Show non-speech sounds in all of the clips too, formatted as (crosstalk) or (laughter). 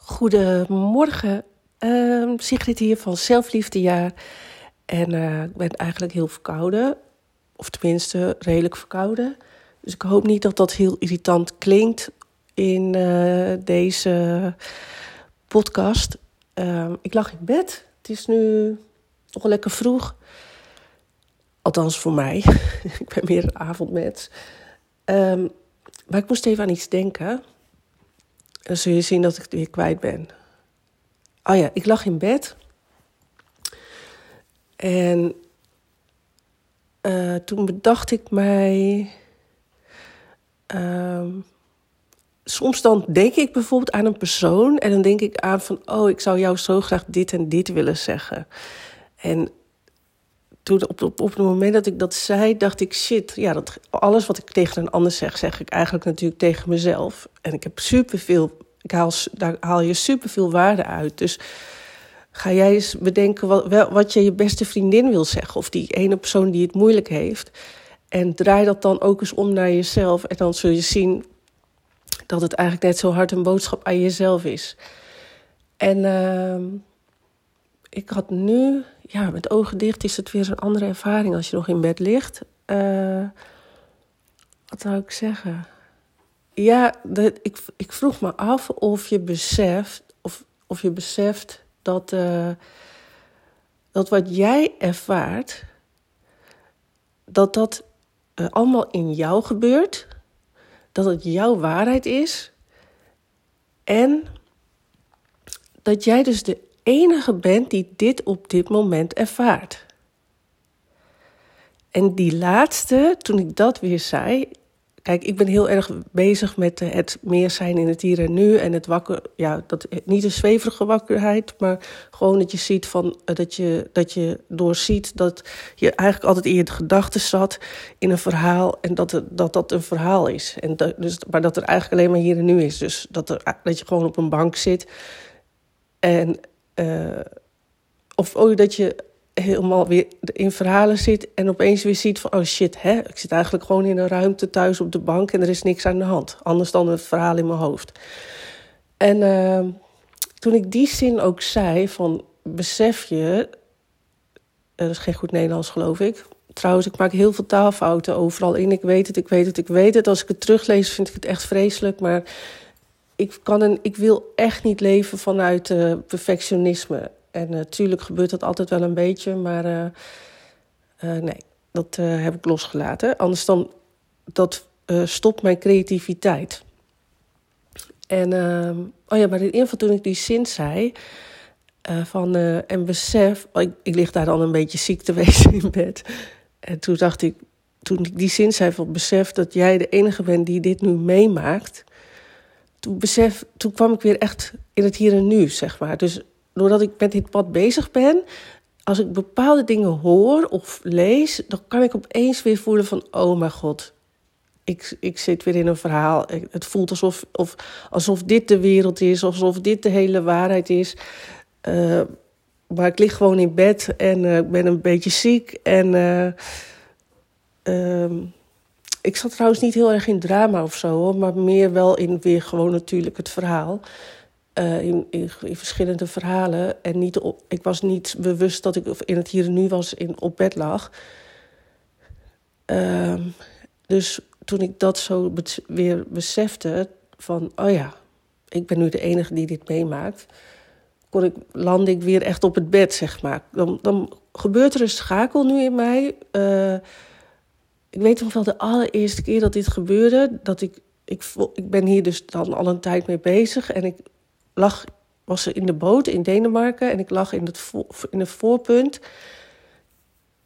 Goedemorgen, uh, Sigrid hier van Zelfliefdejaar. En uh, ik ben eigenlijk heel verkouden, of tenminste redelijk verkouden. Dus ik hoop niet dat dat heel irritant klinkt in uh, deze podcast. Uh, ik lag in bed. Het is nu nog lekker vroeg. Althans voor mij. (laughs) ik ben meer een avondmens. Um, maar ik moest even aan iets denken. Dan zul je zien dat ik weer kwijt ben. Oh ja, ik lag in bed. En uh, toen bedacht ik mij. Uh, soms dan denk ik bijvoorbeeld aan een persoon en dan denk ik aan van, oh, ik zou jou zo graag dit en dit willen zeggen. En toen op, op, op het moment dat ik dat zei, dacht ik, shit, ja, dat, alles wat ik tegen een ander zeg, zeg ik eigenlijk natuurlijk tegen mezelf. En ik heb superveel, ik haal, daar haal je superveel waarde uit. Dus ga jij eens bedenken wat, wat je je beste vriendin wil zeggen, of die ene persoon die het moeilijk heeft. En draai dat dan ook eens om naar jezelf. En dan zul je zien dat het eigenlijk net zo hard een boodschap aan jezelf is. En uh, ik had nu, ja, met ogen dicht is het weer een andere ervaring als je nog in bed ligt. Uh, wat zou ik zeggen? Ja, ik, ik vroeg me af of je beseft, of, of je beseft dat, uh, dat wat jij ervaart, dat dat uh, allemaal in jou gebeurt, dat het jouw waarheid is en dat jij dus de enige bent die dit op dit moment ervaart. En die laatste, toen ik dat weer zei. Kijk, ik ben heel erg bezig met het meer zijn in het hier en nu. En het wakker, ja, dat, niet een zweverige wakkerheid, maar gewoon dat je ziet van dat je, dat je doorziet dat je eigenlijk altijd in je gedachten zat in een verhaal. En dat, het, dat dat een verhaal is. En dat, dus, maar dat er eigenlijk alleen maar hier en nu is. Dus dat, er, dat je gewoon op een bank zit. En uh, of ook dat je helemaal weer in verhalen zit en opeens weer ziet van, oh shit, hè, ik zit eigenlijk gewoon in een ruimte thuis op de bank en er is niks aan de hand. Anders dan een verhaal in mijn hoofd. En uh, toen ik die zin ook zei van, besef je, dat is geen goed Nederlands geloof ik. Trouwens, ik maak heel veel taalfouten overal in. Ik weet het, ik weet het, ik weet het. Als ik het teruglees vind ik het echt vreselijk, maar ik, kan een, ik wil echt niet leven vanuit uh, perfectionisme. En natuurlijk gebeurt dat altijd wel een beetje, maar uh, nee, dat heb ik losgelaten. Anders dan, dat stopt mijn creativiteit. En, oh ja, maar in ieder geval toen ik die zin zei, van, en besef, oh, ik, ik lig daar dan een beetje ziek te (laughs) wezen in bed. En toen dacht ik, toen ik die zin zei van besef dat jij de enige bent die dit nu meemaakt toen, besef, toen kwam ik weer echt in het hier en nu, zeg maar. Dus doordat ik met dit pad bezig ben, als ik bepaalde dingen hoor of lees, dan kan ik opeens weer voelen van, oh mijn god, ik, ik zit weer in een verhaal. Het voelt alsof, of, alsof dit de wereld is, alsof dit de hele waarheid is. Uh, maar ik lig gewoon in bed en uh, ik ben een beetje ziek en... Uh, ik zat trouwens niet heel erg in drama of zo, hoor, maar meer wel in weer gewoon natuurlijk het verhaal. Uh, in, in, verschillende verhalen. En niet op, ik was niet bewust dat ik in het hier en nu was, in, op bed lag. Uh, dus toen ik dat zo weer besefte, van oh ja, ik ben nu de enige die dit meemaakt, kon ik, landde ik weer echt op het bed, zeg maar. Dan, dan gebeurt er een schakel nu in mij. Uh, ik weet nog wel de allereerste keer dat dit gebeurde, dat ik, ik, ik ben hier dus dan al een tijd mee bezig en ik lag, was in de boot in Denemarken en ik lag in het, in het voorpunt.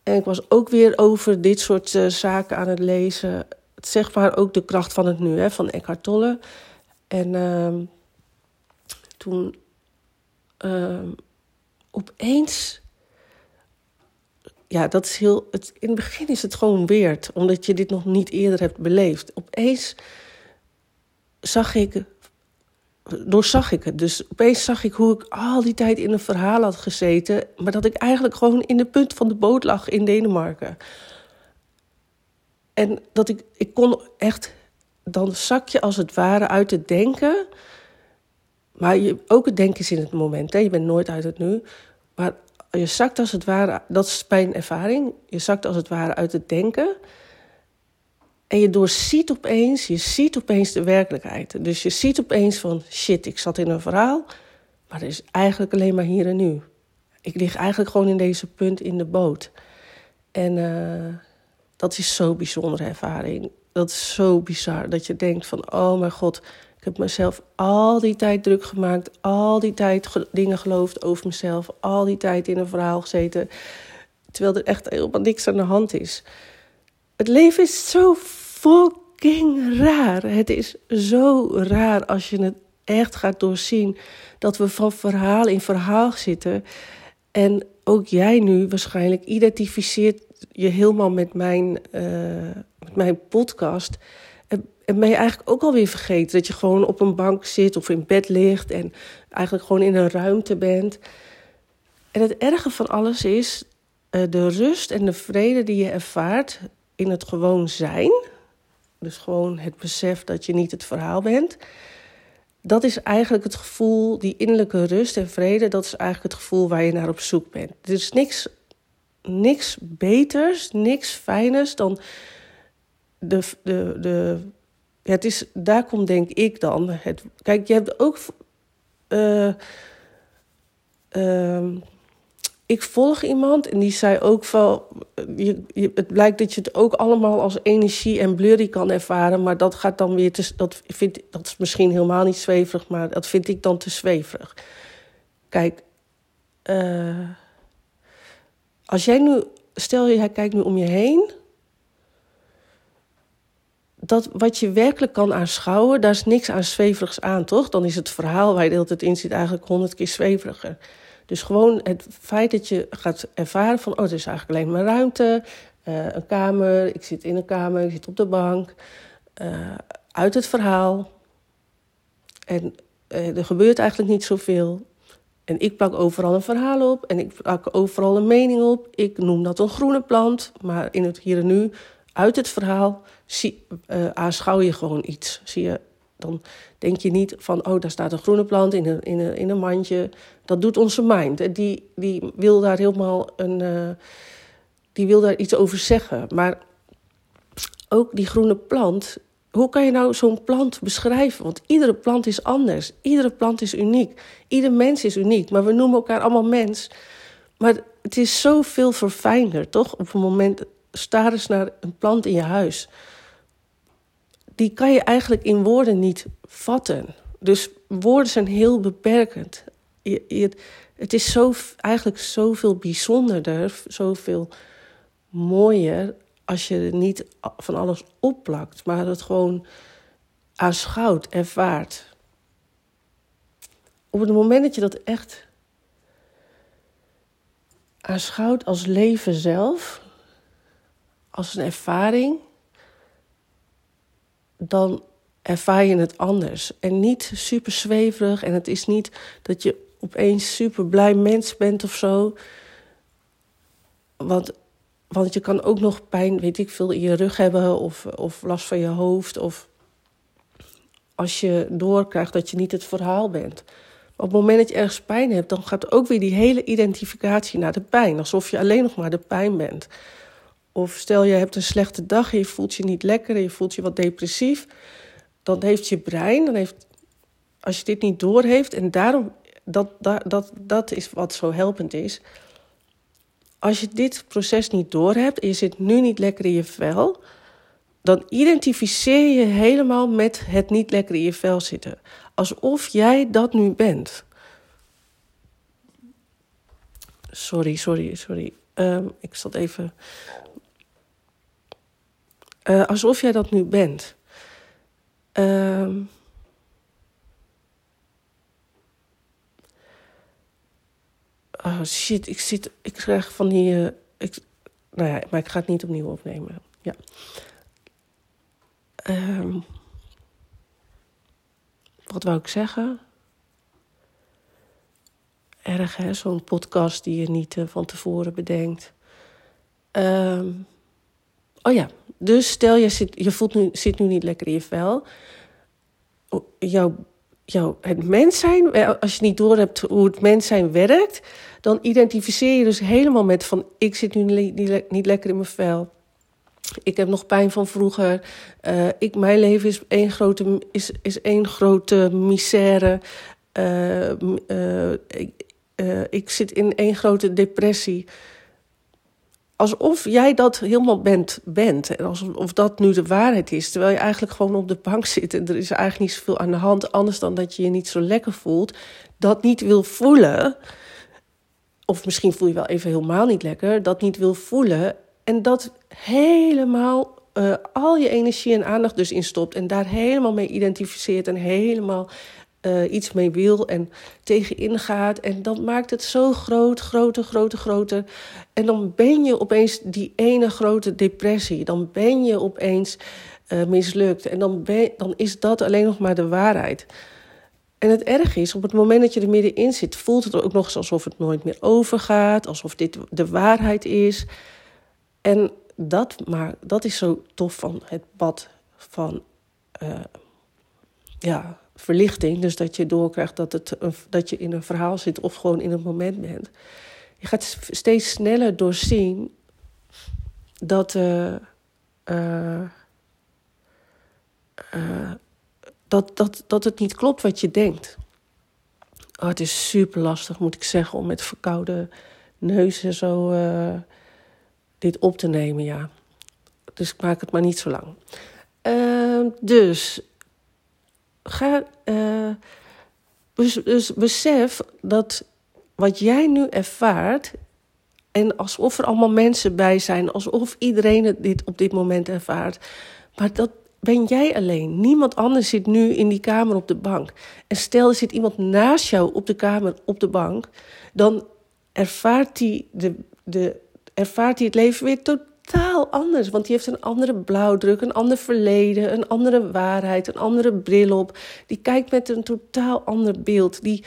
En ik was ook weer over dit soort uh, zaken aan het lezen. Zeg maar ook de kracht van het nu, hè, van Eckhart Tolle. En uh, toen uh, opeens ja, dat is heel. Het, in het begin is het gewoon weird, omdat je dit nog niet eerder hebt beleefd. Opeens zag ik. Doorzag ik het. Dus opeens zag ik hoe ik al die tijd in een verhaal had gezeten. Maar dat ik eigenlijk gewoon in de punt van de boot lag in Denemarken. En dat ik. Ik kon echt. Dan zak je als het ware uit het denken. maar je, ook het denken is in het moment. Hè? Je bent nooit uit het nu. Maar je zakt als het ware, dat is mijn ervaring. Je zakt als het ware uit het denken. En je doorziet opeens, je ziet opeens de werkelijkheid. Dus je ziet opeens van shit, ik zat in een verhaal. Maar het is eigenlijk alleen maar hier en nu. Ik lig eigenlijk gewoon in deze punt in de boot. En uh, dat is zo'n bijzondere ervaring. Dat is zo bizar dat je denkt van oh mijn god, ik heb mezelf al die tijd druk gemaakt, al die tijd dingen geloofd over mezelf, al die tijd in een verhaal gezeten, terwijl er echt helemaal niks aan de hand is. Het leven is zo fucking raar. Het is zo raar als je het echt gaat doorzien dat we van verhaal in verhaal zitten. En ook jij nu waarschijnlijk identificeert je helemaal met mijn, uh, met mijn podcast. En ben je eigenlijk ook alweer vergeten dat je gewoon op een bank zit of in bed ligt en eigenlijk gewoon in een ruimte bent. En het erge van alles is uh, de rust en de vrede die je ervaart in het gewoon zijn. Dus gewoon het besef dat je niet het verhaal bent. Dat is eigenlijk het gevoel, die innerlijke rust en vrede, dat is eigenlijk het gevoel waar je naar op zoek bent. Er is niks, niks beters, niks fijners dan de, de, de ja, het is, daar komt denk ik dan. Het, kijk, je hebt ook. Uh, uh, ik volg iemand en die zei ook van. Je, je, het blijkt dat je het ook allemaal als energie en blurry kan ervaren. Maar dat gaat dan weer te. Dat, vind, dat is misschien helemaal niet zweverig, maar dat vind ik dan te zweverig. Kijk, uh, als jij nu. Stel je, kijkt nu om je heen dat wat je werkelijk kan aanschouwen, daar is niks aan zweverigs aan, toch? Dan is het verhaal waar je de hele in zit eigenlijk honderd keer zweveriger. Dus gewoon het feit dat je gaat ervaren van... oh, het is eigenlijk alleen maar ruimte, uh, een kamer, ik zit in een kamer, ik zit op de bank... Uh, uit het verhaal. En uh, er gebeurt eigenlijk niet zoveel. En ik plak overal een verhaal op en ik plak overal een mening op. Ik noem dat een groene plant, maar in het hier en nu uit het verhaal zie, uh, aanschouw je gewoon iets. Zie je, dan denk je niet van, oh, daar staat een groene plant in een, in een, in een mandje. Dat doet onze mind. Die, die wil daar helemaal een, uh, die wil daar iets over zeggen. Maar ook die groene plant, hoe kan je nou zo'n plant beschrijven? Want iedere plant is anders. Iedere plant is uniek. Ieder mens is uniek. Maar we noemen elkaar allemaal mens. Maar het is zoveel verfijnder, toch? Op het moment sta eens naar een plant in je huis. Die kan je eigenlijk in woorden niet vatten. Dus woorden zijn heel beperkend. Je, je, het is zo, eigenlijk zoveel bijzonderder, zoveel mooier als je er niet van alles opplakt, maar het gewoon aanschouwt, ervaart. Op het moment dat je dat echt aanschouwt als leven zelf, als een ervaring, dan ervaar je het anders. En niet super zweverig. En het is niet dat je opeens super blij mens bent of zo. Want, want je kan ook nog pijn, weet ik veel, in je rug hebben of, of last van je hoofd. Of als je doorkrijgt dat je niet het verhaal bent. op het moment dat je ergens pijn hebt, dan gaat ook weer die hele identificatie naar de pijn. Alsof je alleen nog maar de pijn bent. Of stel je hebt een slechte dag en je voelt je niet lekker en je voelt je wat depressief. Dan heeft je brein, dan heeft, als je dit niet doorheeft, en daarom, dat, dat, dat, dat is wat zo helpend is. Als je dit proces niet doorhebt en je zit nu niet lekker in je vel, dan identificeer je helemaal met het niet lekker in je vel zitten. Alsof jij dat nu bent. Sorry, sorry, sorry. Um, ik zat even uh, alsof jij dat nu bent. Uh, oh shit, ik zit. Ik krijg van die. Uh, ik, nou ja, maar ik ga het niet opnieuw opnemen. Ja. Um, wat wou ik zeggen? Erg hè, zo'n podcast die je niet uh, van tevoren bedenkt. Um, oh ja, dus stel je, zit, je voelt nu, zit nu niet lekker in je vel. Jouw jouw, het mens zijn, als je niet door hebt hoe het mens zijn werkt, dan identificeer je dus helemaal met van ik zit nu niet, niet lekker in mijn vel. Ik heb nog pijn van vroeger. Uh, ik, mijn leven is één grote, is, is één grote misère. Uh, ik, ik zit in één grote depressie alsof jij dat helemaal bent, bent. En alsof dat nu de waarheid is. Terwijl je eigenlijk gewoon op de bank (laughs) zit en er is eigenlijk niet zoveel aan de hand. Anders dan dat je je niet zo lekker voelt. Dat niet wil voelen. Of misschien voel je wel even helemaal niet lekker. Dat niet wil voelen. En dat helemaal uh, al je energie en aandacht dus in stopt. En daar helemaal mee identificeert. En helemaal uh, iets mee wil en tegenin gaat. En dat maakt het zo groot, groter, groter, groter. En dan ben je opeens die ene grote depressie. Dan ben je opeens uh, mislukt. En dan, dan is dat alleen nog maar de waarheid. En het erg is, op het moment dat je er middenin zit, voelt het ook nog eens alsof het nooit meer overgaat, alsof dit de waarheid is. En dat, maar, dat is zo tof van het pad van uh, ja, verlichting. Dus dat je doorkrijgt dat, het, dat je in een verhaal zit of gewoon in een moment bent. Je gaat steeds sneller doorzien dat, uh, uh, dat, dat, dat het niet klopt wat je denkt. Oh, het is super lastig, moet ik zeggen, om met verkoude neus en zo dit op te nemen, ja. Dus ik maak het maar niet zo lang. Ehm, dus ga, uh, dus, besef dat wat jij nu ervaart, en alsof er allemaal mensen bij zijn, alsof iedereen dit op dit moment ervaart, maar dat ben jij alleen. Niemand anders zit nu in die kamer op de bank. En stel er zit iemand naast jou op de kamer op de bank, dan ervaart hij, de, de, ervaart het leven weer totaal totaal anders. Want die heeft een andere blauwdruk, een ander verleden, een andere waarheid, een andere bril op. Die kijkt met een totaal ander beeld. Die,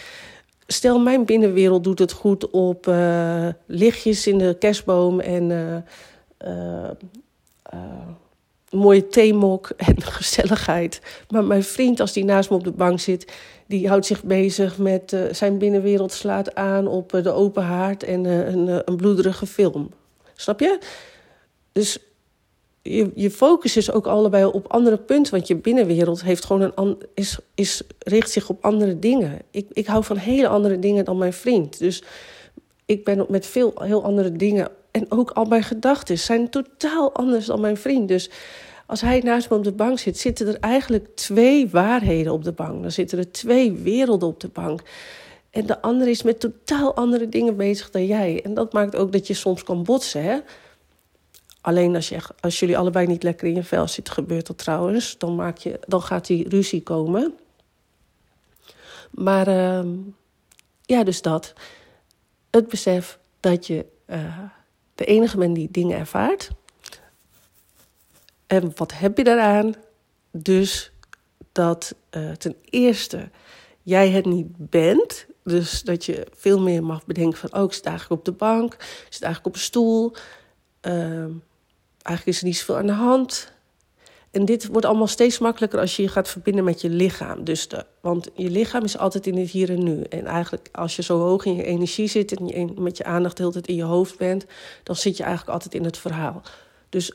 stel, mijn binnenwereld doet het goed op uh, lichtjes in de kerstboom en uh, uh, mooie theemok en (laughs) gezelligheid. Maar mijn vriend, als die naast me op de bank zit, die houdt zich bezig met zijn binnenwereld slaat aan op de open haard en een, een bloederige film. Snap je? Dus je, je focus is ook allebei op andere punten. Want je binnenwereld heeft gewoon een, is, is, richt zich op andere dingen. Ik, ik hou van hele andere dingen dan mijn vriend. Dus ik ben met veel heel andere dingen. En ook al mijn gedachten zijn totaal anders dan mijn vriend. Dus als hij naast me op de bank zit, zitten er eigenlijk twee waarheden op de bank. Dan zitten er twee werelden op de bank. En de andere is met totaal andere dingen bezig dan jij. En dat maakt ook dat je soms kan botsen. Hè? Alleen als, je, als jullie allebei niet lekker in je vel zitten, gebeurt dat trouwens, dan, maak je, dan gaat die ruzie komen. Maar uh, ja, dus dat. Het besef dat je uh, de enige bent die dingen ervaart. En wat heb je daaraan? Dus dat uh, ten eerste jij het niet bent. Dus dat je veel meer mag bedenken van... oh, ik zit eigenlijk op de bank, ik zit eigenlijk op een stoel... Uh, eigenlijk is er niet zoveel aan de hand. En dit wordt allemaal steeds makkelijker als je je gaat verbinden met je lichaam. Dus de, want je lichaam is altijd in het hier en nu. En eigenlijk als je zo hoog in je energie zit en met je aandacht de hele tijd in je hoofd bent, dan zit je eigenlijk altijd in het verhaal. Dus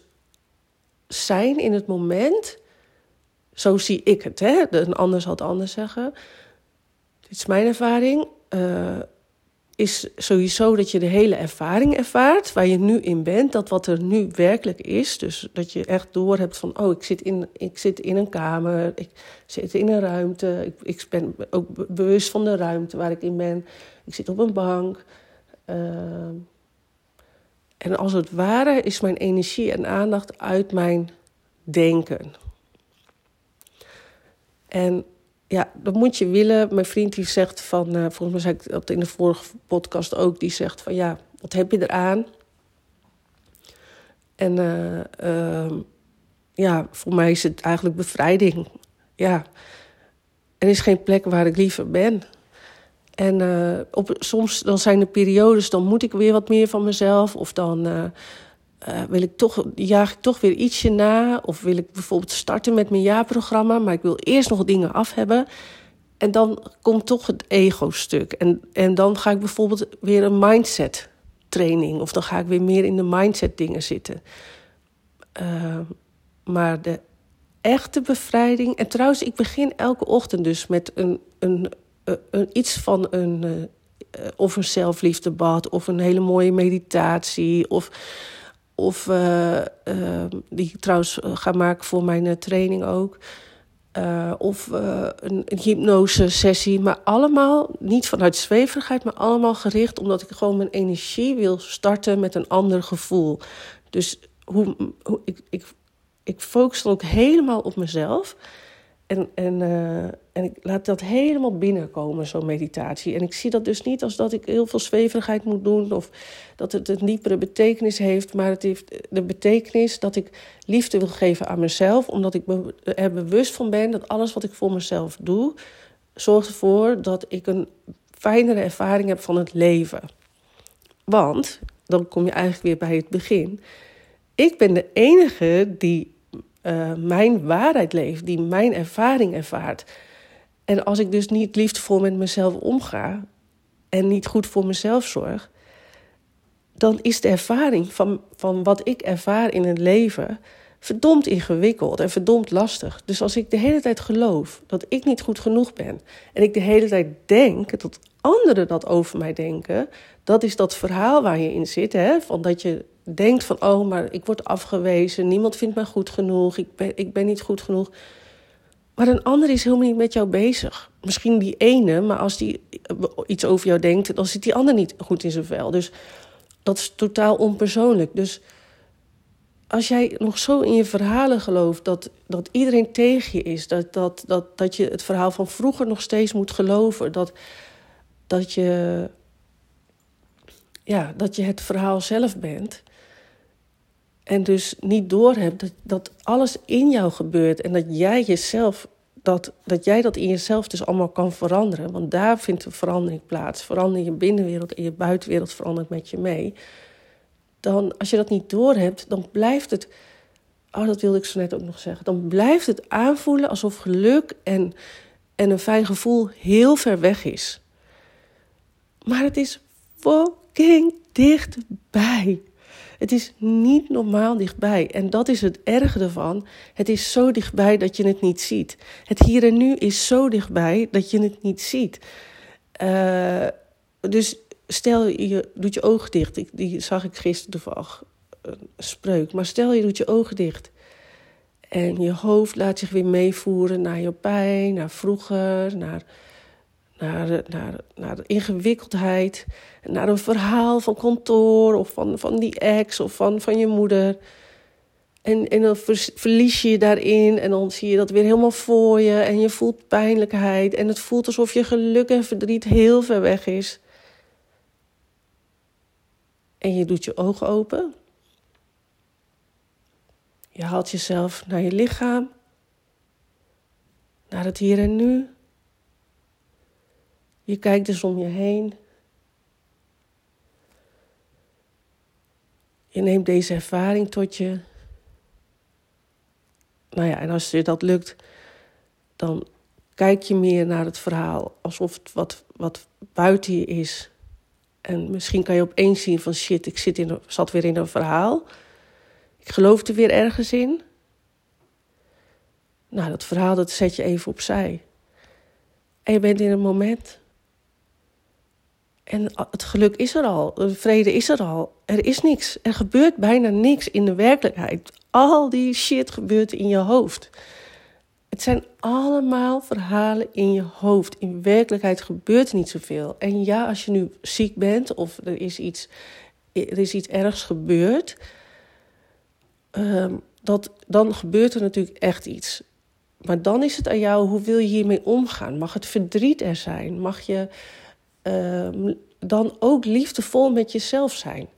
zijn in het moment, zo zie ik het. Hè? Een ander zal het anders zeggen. Dit is mijn ervaring. Uh, is sowieso dat je de hele ervaring ervaart waar je nu in bent. Dat wat er nu werkelijk is. Dus dat je echt door hebt van, oh, ik zit in, ik zit in een kamer, ik zit in een ruimte. Ik, ik ben ook bewust van de ruimte waar ik in ben. Ik zit op een bank. Uh, en als het ware is mijn energie en aandacht uit mijn denken. En ja, dat moet je willen. Mijn vriend die zegt van, uh, volgens mij zei ik dat in de vorige podcast ook, die zegt van ja, wat heb je eraan? En uh, uh, ja, voor mij is het eigenlijk bevrijding. Ja, er is geen plek waar ik liever ben. En uh, op, soms dan zijn er periodes, dan moet ik weer wat meer van mezelf. Of dan uh, wil ik toch, jaag ik toch weer ietsje na. Of wil ik bijvoorbeeld starten met mijn jaarprogramma. Maar ik wil eerst nog dingen af hebben. En dan komt toch het ego-stuk. En, en dan ga ik bijvoorbeeld weer een mindset training. Of dan ga ik weer meer in de mindset dingen zitten. Uh, maar de echte bevrijding. En trouwens, ik begin elke ochtend dus met een, een, een, iets van een. Of een zelfliefdebad, of een hele mooie meditatie. Of, of uh, die ik trouwens ga maken voor mijn training ook. Of een, een hypnose-sessie. Maar allemaal niet vanuit zweverigheid, maar allemaal gericht omdat ik gewoon mijn energie wil starten met een ander gevoel. Dus hoe, hoe ik, ik, ik focus dan ook helemaal op mezelf. En, en, uh, en ik laat dat helemaal binnenkomen, zo'n meditatie. En ik zie dat dus niet als dat ik heel veel zweverigheid moet doen... of dat het een diepere betekenis heeft. Maar het heeft de betekenis dat ik liefde wil geven aan mezelf... omdat ik er bewust van ben dat alles wat ik voor mezelf doe... zorgt ervoor dat ik een fijnere ervaring heb van het leven. Want, dan kom je eigenlijk weer bij het begin... ik ben de enige die uh, mijn waarheid leeft, die mijn ervaring ervaart. En als ik dus niet liefdevol met mezelf omga en niet goed voor mezelf zorg, dan is de ervaring van, van wat ik ervaar in het leven verdomd ingewikkeld en verdomd lastig. Dus als ik de hele tijd geloof dat ik niet goed genoeg ben en ik de hele tijd denk dat anderen dat over mij denken, dat is dat verhaal waar je in zit, hè, van dat je denkt van, oh, maar ik word afgewezen, niemand vindt mij goed genoeg, ik ben, ik ben niet goed genoeg. Maar een ander is helemaal niet met jou bezig. Misschien die ene, maar als die iets over jou denkt, dan zit die ander niet goed in zijn vel. Dus dat is totaal onpersoonlijk. Dus als jij nog zo in je verhalen gelooft dat, dat iedereen tegen je is, dat, dat, dat, dat je het verhaal van vroeger nog steeds moet geloven, dat, dat, je, ja, dat je het verhaal zelf bent, en dus niet doorhebt dat, dat alles in jou gebeurt en dat jij jezelf, dat, dat jij dat in jezelf dus allemaal kan veranderen. Want daar vindt een verandering plaats. Verander je binnenwereld en je buitenwereld verandert met je mee. Dan, als je dat niet doorhebt, dan blijft het. Oh, dat wilde ik zo net ook nog zeggen. Dan blijft het aanvoelen alsof geluk en, en een fijn gevoel heel ver weg is. Maar het is fucking dichtbij. Het is niet normaal dichtbij. En dat is het erge ervan. Het is zo dichtbij dat je het niet ziet. Het hier en nu is zo dichtbij dat je het niet ziet. Uh, dus stel je doet je ogen dicht. Ik, die zag ik gisteren toevallig. Een spreuk. Maar stel je doet je ogen dicht. En je hoofd laat zich weer meevoeren naar je pijn, naar vroeger, naar naar, naar, naar de ingewikkeldheid, naar een verhaal van kantoor of van, van die ex of van, van je moeder. En, en dan verlies je je daarin en dan zie je dat weer helemaal voor je en je voelt pijnlijkheid en het voelt alsof je geluk en verdriet heel ver weg is. En je doet je ogen open. Je haalt jezelf naar je lichaam, naar het hier en nu. Je kijkt dus om je heen. Je neemt deze ervaring tot je. Nou ja, en als je dat lukt, dan kijk je meer naar het verhaal alsof het wat, wat buiten je is. En misschien kan je opeens zien van shit, ik zit in, zat weer in een verhaal. Ik geloof er weer ergens in. Nou, dat verhaal dat zet je even opzij. En je bent in een moment en het geluk is er al, de vrede is er al. Er is niks. Er gebeurt bijna niks in de werkelijkheid. Al die shit gebeurt in je hoofd. Het zijn allemaal verhalen in je hoofd. In werkelijkheid gebeurt niet zoveel. En ja, als je nu ziek bent of er is iets, er is iets ergs gebeurd, um, dat, dan gebeurt er natuurlijk echt iets. Maar dan is het aan jou, hoe wil je hiermee omgaan? Mag het verdriet er zijn? Mag je Ehm, dan ook liefdevol met jezelf zijn.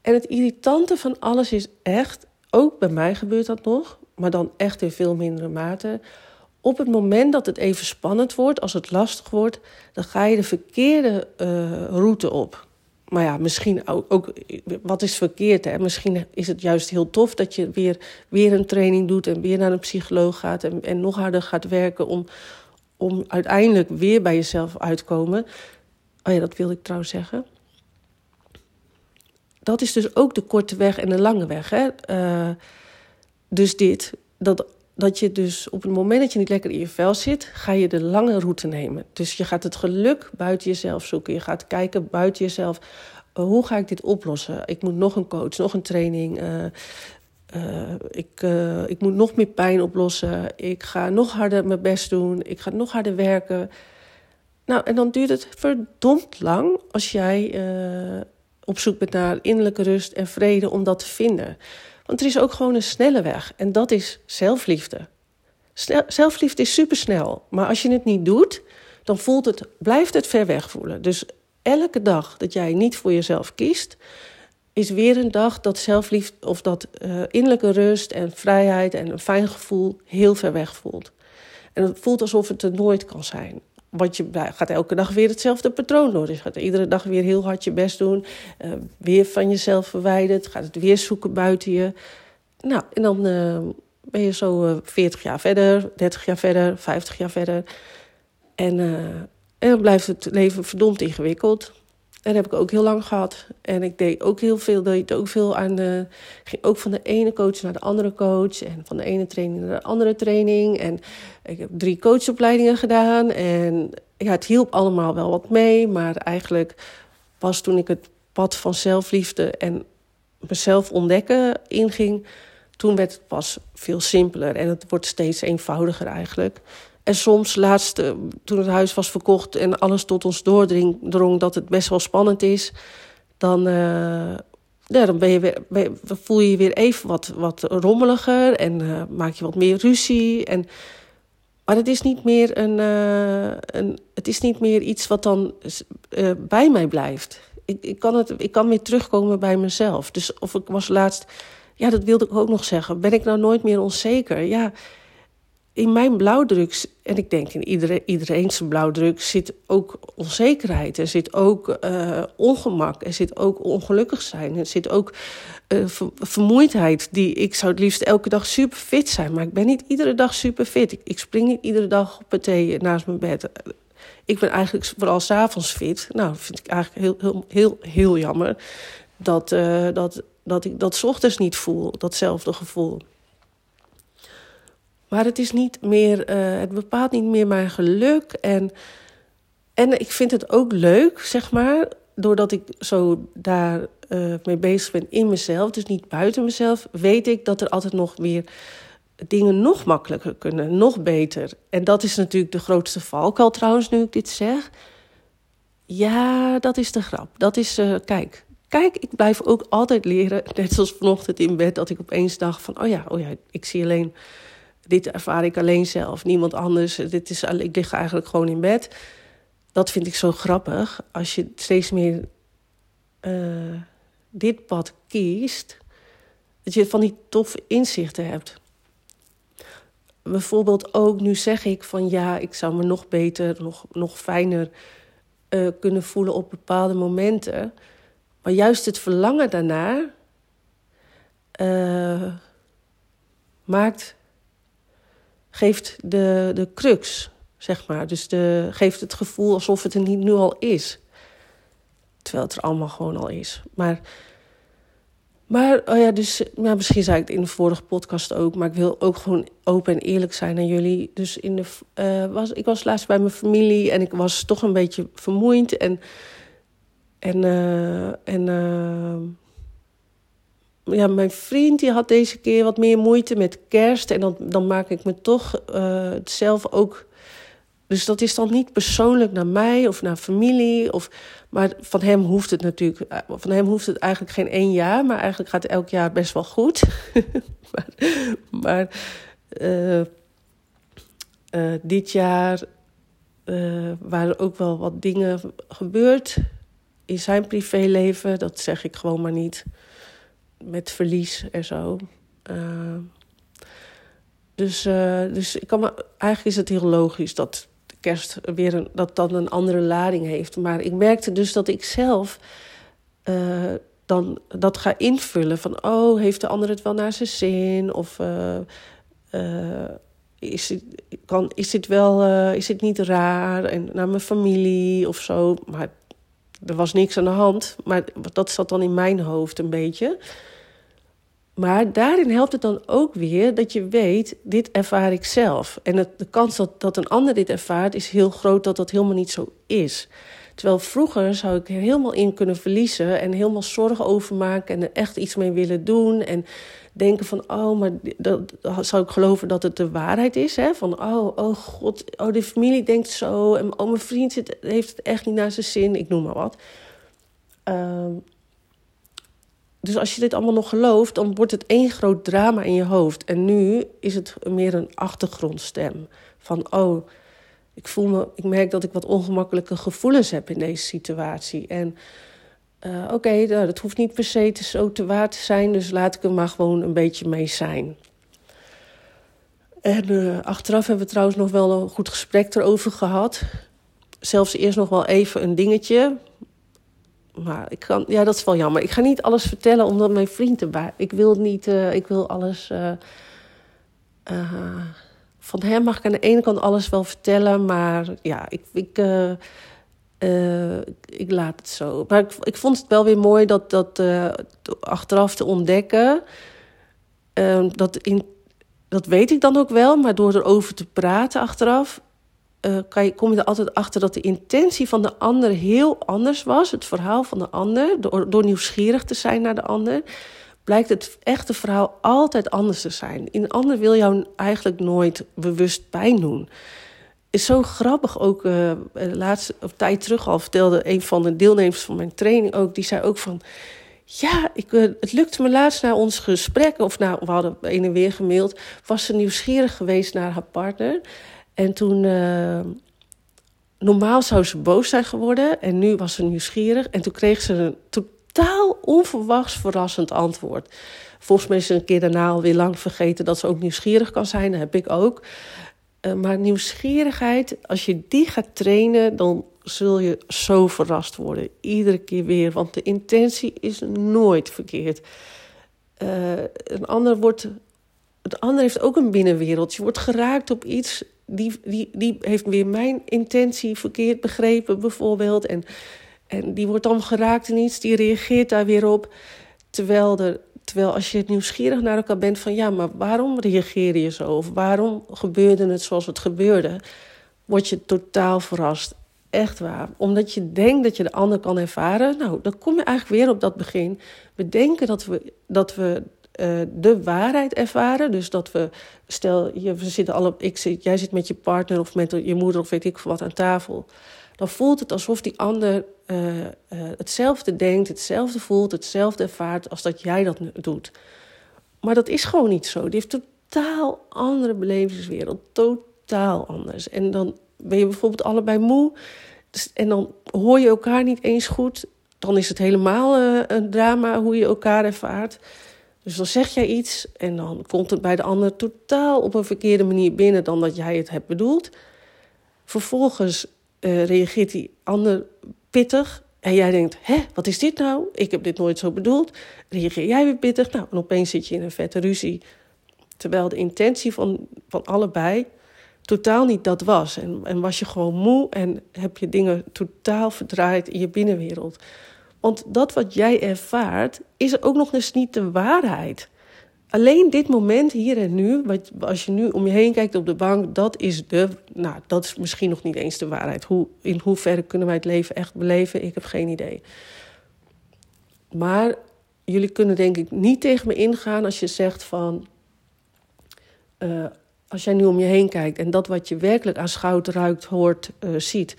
En het irritante van alles is echt, ook bij mij gebeurt dat nog, maar dan echt in veel mindere mate. Op het moment dat het even spannend wordt, als het lastig wordt, dan ga je de verkeerde uh, route op. Maar ja, misschien ook, ook, wat is verkeerd? Hè? Misschien is het juist heel tof dat je weer, weer een training doet en weer naar een psycholoog gaat en, en nog harder gaat werken om, om uiteindelijk weer bij jezelf uit te komen. Oh ja, dat wilde ik trouwens zeggen. Dat is dus ook de korte weg en de lange weg. Hè? Uh, dus dit, dat, dat je dus op het moment dat je niet lekker in je vel zit, ga je de lange route nemen. Dus je gaat het geluk buiten jezelf zoeken. Je gaat kijken buiten jezelf. Uh, hoe ga ik dit oplossen? Ik moet nog een coach, nog een training. Uh, ik, ik moet nog meer pijn oplossen. Ik ga nog harder mijn best doen. Ik ga nog harder werken. Nou, en dan duurt het verdomd lang als jij op zoek bent naar innerlijke rust en vrede om dat te vinden. Want er is ook gewoon een snelle weg en dat is zelfliefde. Snel, zelfliefde is supersnel, maar als je het niet doet, dan voelt het, blijft het ver weg voelen. Dus elke dag dat jij niet voor jezelf kiest, is weer een dag dat zelfliefde of dat uh, innerlijke rust en vrijheid en een fijn gevoel heel ver weg voelt. En het voelt alsof het er nooit kan zijn. Want je gaat elke dag weer hetzelfde patroon door. Dus je gaat iedere dag weer heel hard je best doen. Uh, weer van jezelf verwijderd. Gaat het weer zoeken buiten je. Nou, en dan uh, ben je zo uh, eh, 40 jaar verder, 30 jaar verder, 50 jaar verder. En, en dan blijft het leven verdomd ingewikkeld. En dat heb ik ook heel lang gehad. En ik deed ook heel veel, deed ook veel aan de. ging ook van de ene coach naar de andere coach. En van de ene training naar de andere training. En ik heb drie coachopleidingen gedaan. En ja, het hielp allemaal wel wat mee. Maar eigenlijk pas toen ik het pad van zelfliefde en mezelf ontdekken inging. Toen werd het pas veel simpeler. En het wordt steeds eenvoudiger eigenlijk. En soms, laatst, eh, toen het huis was verkocht en alles tot ons doordrong dat het best wel spannend is, dan, uh, ja, dan ben je weer, voel je je weer even wat, wat rommeliger en uh, maak je wat meer ruzie. En, maar het is niet meer, een, een, het is niet meer iets wat dan bij mij blijft. Ik, ik, kan het, ik kan weer terugkomen bij mezelf. Dus of ik was laatst, ja, dat wilde ik ook nog zeggen. Ben ik nou nooit meer onzeker? Ja in mijn blauwdruk, en ik denk in iedereen, iedereen zijn blauwdruk, zit ook onzekerheid. Er zit ook uh, ongemak. Er zit ook ongelukkig zijn. Er zit ook uh, vermoeidheid. Die, ik zou het liefst elke dag super fit zijn. Maar ik ben niet iedere dag super fit. Ik, spring niet iedere dag op het thee naast mijn bed. Ik ben eigenlijk vooral s'avonds fit. Nou, dat vind ik eigenlijk heel, heel, heel, heel jammer. Dat, dat, dat ik dat s ochtends niet voel, datzelfde gevoel. Maar het is niet meer, uh, het bepaalt niet meer mijn geluk. En, en ik vind het ook leuk, zeg maar, doordat ik zo daar uh, mee bezig ben in mezelf, dus niet buiten mezelf, weet ik dat er altijd nog weer dingen nog makkelijker kunnen, nog beter. En dat is natuurlijk de grootste valkuil trouwens, nu ik dit zeg. Ja, dat is de grap. Dat is, uh, kijk, kijk, ik blijf ook altijd leren, net zoals vanochtend in bed, dat ik opeens dacht van, oh ja, oh ja, ik zie alleen dit ervaar ik alleen zelf, niemand anders. Dit is, ik lig eigenlijk gewoon in bed. Dat vind ik zo grappig. Als je steeds meer uh, dit pad kiest, dat je van die toffe inzichten hebt. Bijvoorbeeld ook, nu zeg ik van ja, ik zou me nog beter, nog, nog fijner uh, kunnen voelen op bepaalde momenten. Maar juist het verlangen daarnaar uh, maakt geeft de, de crux, zeg maar. Dus de, geeft het gevoel alsof het er niet nu al is. Terwijl het er allemaal gewoon al is. Maar, maar oh ja, dus ja, misschien zei ik het in de vorige podcast ook, maar ik wil ook gewoon open en eerlijk zijn aan jullie. Dus in de, uh, was, ik was laatst bij mijn familie en ik was toch een beetje vermoeid. En, en, uh, en uh, ja, mijn vriend die had deze keer wat meer moeite met kerst. En dan, dan maak ik me toch uh, zelf ook. Dus dat is dan niet persoonlijk naar mij of naar familie. Of, maar van hem hoeft het natuurlijk. Eh, van hem hoeft het eigenlijk geen één jaar. Maar eigenlijk gaat elk jaar best wel goed. (laughs) maar uh, dit jaar waren ook wel wat dingen gebeurd in zijn privéleven. Dat zeg ik gewoon maar niet met verlies en zo. Uh, dus, uh, dus ik kan me, eigenlijk is het heel logisch dat kerst weer een, dat dan een andere lading heeft. Maar ik merkte dus dat ik zelf uh, dan dat ga invullen van oh, heeft de ander het wel naar zijn zin? Of is dit, kan, is dit wel, is dit niet raar? En naar mijn familie of zo. Maar er was niks aan de hand. Maar dat zat dan in mijn hoofd een beetje. Maar daarin helpt het dan ook weer dat je weet, dit ervaar ik zelf. En de kans dat, dat een ander dit ervaart is heel groot dat dat helemaal niet zo is. Terwijl vroeger zou ik er helemaal in kunnen verliezen en helemaal zorgen over maken en er echt iets mee willen doen. En denken van, oh, maar dat, zou ik geloven dat het de waarheid is. Hè? Van, oh, oh god, oh, de familie denkt zo. En oh, mijn vriend zit, heeft het echt niet naar zijn zin. Ik noem maar wat. Uh, dus als je dit allemaal nog gelooft, dan wordt het één groot drama in je hoofd. En nu is het meer een achtergrondstem. Van, oh, ik, voel me, ik merk dat ik wat ongemakkelijke gevoelens heb in deze situatie. En uh, oké, nou, dat hoeft niet per se te, zo te waar te zijn, dus laat ik er maar gewoon een beetje mee zijn. En uh, achteraf hebben we trouwens nog wel een goed gesprek erover gehad. Zelfs eerst nog wel even een dingetje. Maar ik kan, ja, dat is wel jammer. Ik ga niet alles vertellen omdat mijn vriend erbij. Ik wil niet, uh, ik wil alles. van hem mag ik aan de ene kant alles wel vertellen, maar ja, ik. ik uh, ik laat het zo. Maar ik, ik, vond het wel weer mooi dat, dat uh, achteraf te ontdekken. Uh, dat, in, dat weet ik dan ook wel, maar door erover te praten achteraf. kan je, kom je er altijd achter dat de intentie van de ander heel anders was. Het verhaal van de ander. Door, nieuwsgierig te zijn naar de ander. Blijkt het echte verhaal altijd anders te zijn. In ander wil jou eigenlijk nooit bewust pijn doen is zo grappig ook. Uh, laatste of tijd terug al vertelde een van de deelnemers van mijn training ook. Die zei ook van. Ja, ik, uh, het lukte me laatst na ons gesprek, of nou, we hadden een en weer gemaild, was ze nieuwsgierig geweest naar haar partner. En toen, normaal zou ze boos zijn geworden en nu was ze nieuwsgierig. En toen kreeg ze een totaal onverwachts verrassend antwoord. Volgens mij is ze een keer daarna alweer lang vergeten dat ze ook nieuwsgierig kan zijn. Dat heb ik ook. Eh, maar nieuwsgierigheid, als je die gaat trainen, dan zul je zo verrast worden. Iedere keer weer, want de intentie is nooit verkeerd. Uh, een ander wordt, het ander heeft ook een binnenwereld. Je wordt geraakt op iets, die, die, die heeft weer mijn intentie verkeerd begrepen, bijvoorbeeld. En, en die wordt dan geraakt in iets, die reageert daar weer op. Terwijl er Terwijl als je nieuwsgierig naar elkaar bent van ja, maar waarom reageer je zo? Of waarom gebeurde het zoals het gebeurde? Word je totaal verrast. Echt waar. Omdat je denkt dat je de ander kan ervaren. Nou, dan kom je eigenlijk weer op dat begin. We denken dat we, dat we uh, de waarheid ervaren. Dus dat we, stel, je, we zitten alle, ik zit, jij zit met je partner of met je moeder of weet ik wat aan tafel dan voelt het alsof die ander uh, uh, hetzelfde denkt, hetzelfde voelt, hetzelfde ervaart als dat jij dat doet. Maar dat is gewoon niet zo. Die heeft totaal andere belevingswereld, totaal anders. En dan ben je bijvoorbeeld allebei moe dus, en dan hoor je elkaar niet eens goed. Dan is het helemaal uh, een drama hoe je elkaar ervaart. Dus dan zeg jij iets en dan komt het bij de ander totaal op een verkeerde manier binnen dan dat jij het hebt bedoeld. Vervolgens uh, reageert die ander pittig. En jij denkt, hè, wat is dit nou? Ik heb dit nooit zo bedoeld. Reageer jij weer pittig? Nou, en opeens zit je in een vette ruzie. Terwijl de intentie van, van allebei totaal niet dat was. En, en was je gewoon moe en heb je dingen totaal verdraaid in je binnenwereld. Want dat wat jij ervaart, is ook nog eens niet de waarheid alleen dit moment, hier en nu, wat, als je nu om je heen kijkt op de bank, dat is de, nou, dat is misschien nog niet eens de waarheid. Hoe, in hoeverre kunnen wij het leven echt beleven? Ik heb geen idee. Maar jullie kunnen denk ik niet tegen me ingaan als je zegt van, uh, als jij nu om je heen kijkt en dat wat je werkelijk aanschouwt, ruikt, hoort, uh, ziet,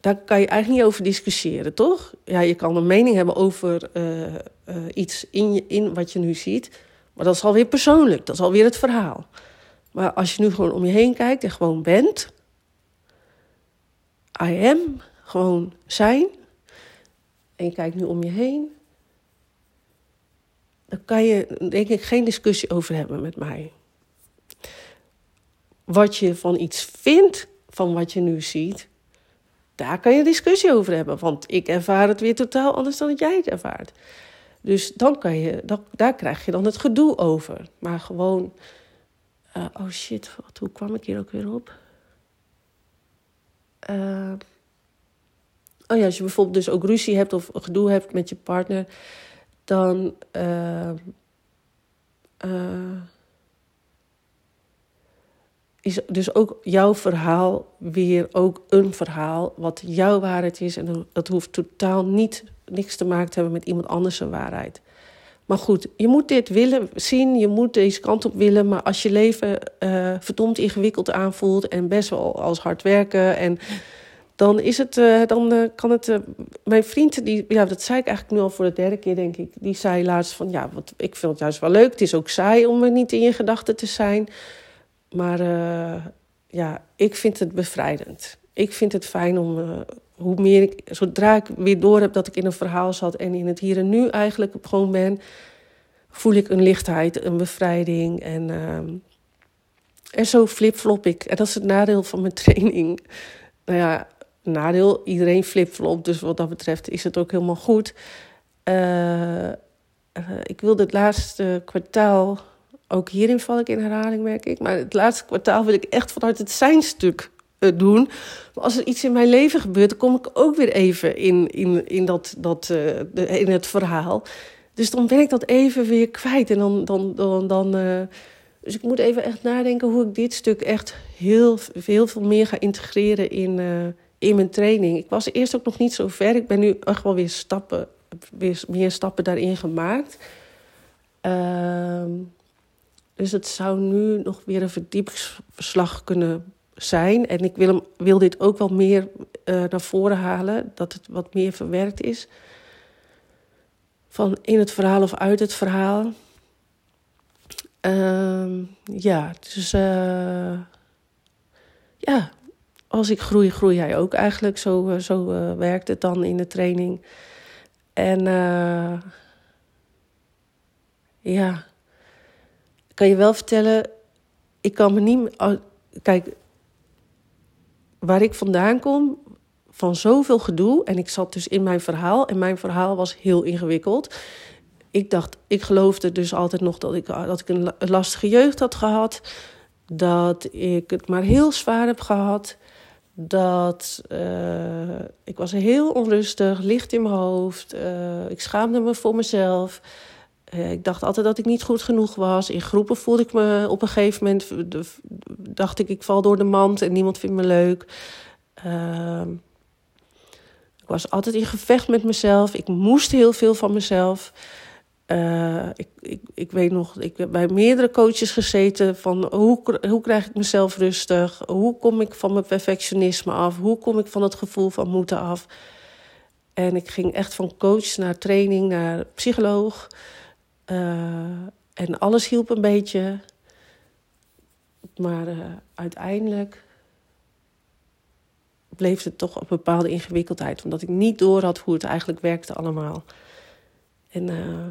daar kan je eigenlijk niet over discussiëren, toch? Ja, je kan een mening hebben over uh, uh, iets in, in wat je nu ziet. Maar dat is alweer persoonlijk, dat is alweer het verhaal. Maar als je nu gewoon om je heen kijkt en gewoon bent. I am, gewoon zijn. En je kijkt nu om je heen. Dan kan je denk ik geen discussie over hebben met mij. Wat je van iets vindt, van wat je nu ziet, daar kan je discussie over hebben. Want ik ervaar het weer totaal anders dan dat jij het ervaart. Dus dan kan je, daar krijg je dan het gedoe over. Maar gewoon, Uh, oh shit, wat, hoe kwam ik hier ook weer op? Uh, oh ja, als je bijvoorbeeld dus ook ruzie hebt of gedoe hebt met je partner, dan. Uh, is dus ook jouw verhaal weer ook een verhaal wat jouw waarheid is. En dat hoeft totaal niet niks te maken hebben met iemand anders' waarheid. Maar goed, je moet dit willen zien, je moet deze kant op willen. Maar als je leven uh, verdomd ingewikkeld aanvoelt en best wel als hard werken. En dan is het, uh, dan uh, kan het. mijn vriend, die, ja, dat zei ik eigenlijk nu al voor de derde keer, denk ik. Die zei laatst van ja, wat, ik vind het juist wel leuk. Het is ook saai om er niet in je gedachten te zijn. Maar ja, ik vind het bevrijdend. Ik vind het fijn om hoe meer zodra ik weer door heb dat ik in een verhaal zat en in het hier en nu eigenlijk gewoon ben, voel ik een lichtheid, een bevrijding. En, uh, en zo flipflop ik. En dat is het nadeel van mijn (laughs) training. Nou ja, nadeel, iedereen flipflop. Dus wat dat betreft is het ook helemaal goed. Uh, ik wilde het laatste kwartaal, ook hierin val ik in herhaling, merk ik. Maar het laatste kwartaal wil ik echt vanuit het zijnstuk doen. Maar als er iets in mijn leven gebeurt, dan kom ik ook weer even in, in, in, dat, dat, uh, in het verhaal. Dus dan ben ik dat even weer kwijt. En dan, dan, dan, dan uh, dus ik moet even echt nadenken hoe ik dit stuk echt heel, heel veel meer ga integreren in, in mijn training. Ik was eerst ook nog niet zo ver. Ik ben nu echt wel weer stappen, weer meer stappen daarin gemaakt. Ehm, dus het zou nu nog weer een verdiepingsverslag kunnen zijn. En ik wil, wil dit ook wel meer uh, naar voren halen, dat het wat meer verwerkt is. Van in het verhaal of uit het verhaal. Uh, ja, dus uh, ja, als ik groei, groei jij ook eigenlijk. Zo, uh, zo werkt het dan in de training. En ja, kan je wel vertellen, ik kan me niet. Kijk, waar ik vandaan kom, van zoveel gedoe. En ik zat dus in mijn verhaal. En mijn verhaal was heel ingewikkeld. Ik dacht, ik geloofde dus altijd nog dat ik, dat ik een lastige jeugd had gehad. Dat ik het maar heel zwaar heb gehad. Dat uh, ik was heel onrustig, licht in mijn hoofd. Uh, ik schaamde me voor mezelf. Uh, ik dacht altijd dat ik niet goed genoeg was. In groepen voelde ik me op een gegeven moment... dacht ik, ik val door de mand en niemand vindt me leuk. Uh, ik was altijd in gevecht met mezelf. Ik moest heel veel van mezelf. Uh, ik, ik, ik weet nog, ik heb bij meerdere coaches gezeten van hoe, hoe krijg ik mezelf rustig? Hoe kom ik van mijn perfectionisme af? Hoe kom ik van het gevoel van moeten af? En ik ging echt van coach naar training, naar psycholoog. Uh, en alles hielp een beetje. Maar uh, uiteindelijk bleef het toch een bepaalde ingewikkeldheid. Omdat ik niet door had hoe het eigenlijk werkte allemaal. En uh,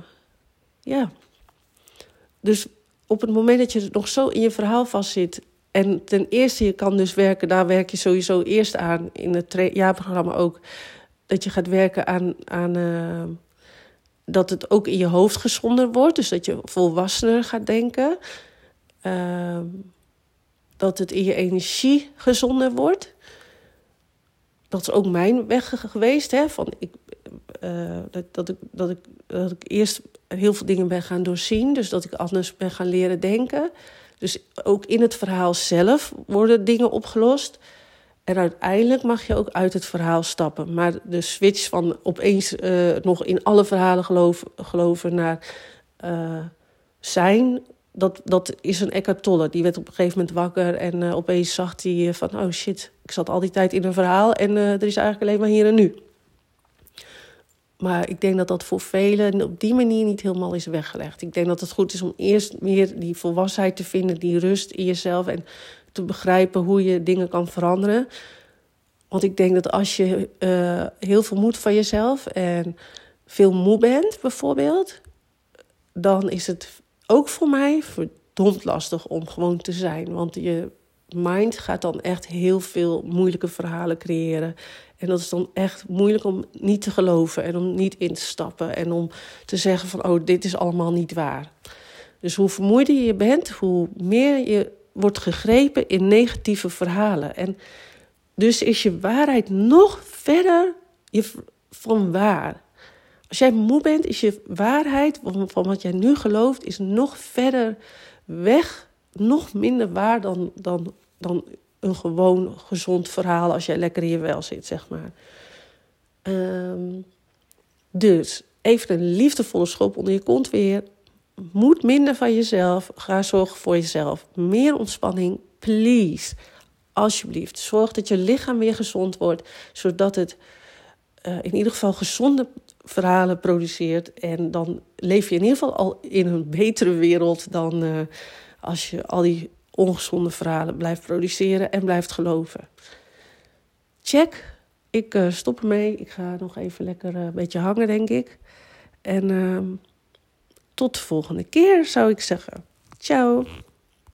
ja. Dus op het moment dat je nog zo in je verhaal vastzit. En ten eerste, je kan dus werken, daar werk je sowieso eerst aan in het jaarprogramma ook. Dat je gaat werken aan, aan dat het ook in je hoofd gezonder wordt. Dus dat je volwassener gaat denken. Uh, dat het in je energie gezonder wordt. Dat is ook mijn weg geweest. Hè? Van ik, uh, dat, dat, ik, dat, ik, dat ik eerst heel veel dingen ben gaan doorzien. Dus dat ik anders ben gaan leren denken. Dus ook in het verhaal zelf worden dingen opgelost. En uiteindelijk mag je ook uit het verhaal stappen. Maar de switch van opeens uh, nog in alle verhalen geloven, geloven naar uh, zijn, dat, dat is een Eckhart Tolle. Die werd op een gegeven moment wakker en uh, opeens zag hij van... oh shit, ik zat al die tijd in een verhaal en er is eigenlijk alleen maar hier en nu. Maar ik denk dat dat voor velen op die manier niet helemaal is weggelegd. Ik denk dat het goed is om eerst meer die volwassenheid te vinden, die rust in jezelf en te begrijpen hoe je dingen kan veranderen. Want ik denk dat als je uh, heel veel moed van jezelf en veel moe bent, bijvoorbeeld, dan is het ook voor mij verdomd lastig om gewoon te zijn. Want je mind gaat dan echt heel veel moeilijke verhalen creëren. En dat is dan echt moeilijk om niet te geloven en om niet in te stappen en om te zeggen van oh, dit is allemaal niet waar. Dus hoe vermoeider je bent, hoe meer je wordt gegrepen in negatieve verhalen. En dus is je waarheid nog verder je, van waar. Als jij moe bent, is je waarheid van, wat jij nu gelooft, is nog verder weg, nog minder waar dan, dan, dan een gewoon gezond verhaal als jij lekker in je wel zit, zeg maar. Ehm, dus even een liefdevolle schop onder je kont weer. Moet minder van jezelf. Ga zorgen voor jezelf. Meer ontspanning, please. Alsjeblieft. Zorg dat je lichaam weer gezond wordt, zodat het uh, in ieder geval gezonde verhalen produceert. En dan leef je in ieder geval al in een betere wereld dan uh, als je al die ongezonde verhalen blijft produceren en blijft geloven. Check. Ik uh, stop ermee. Ik ga nog even lekker een beetje hangen, denk ik. En ehm, tot de volgende keer, zou ik zeggen. Ciao.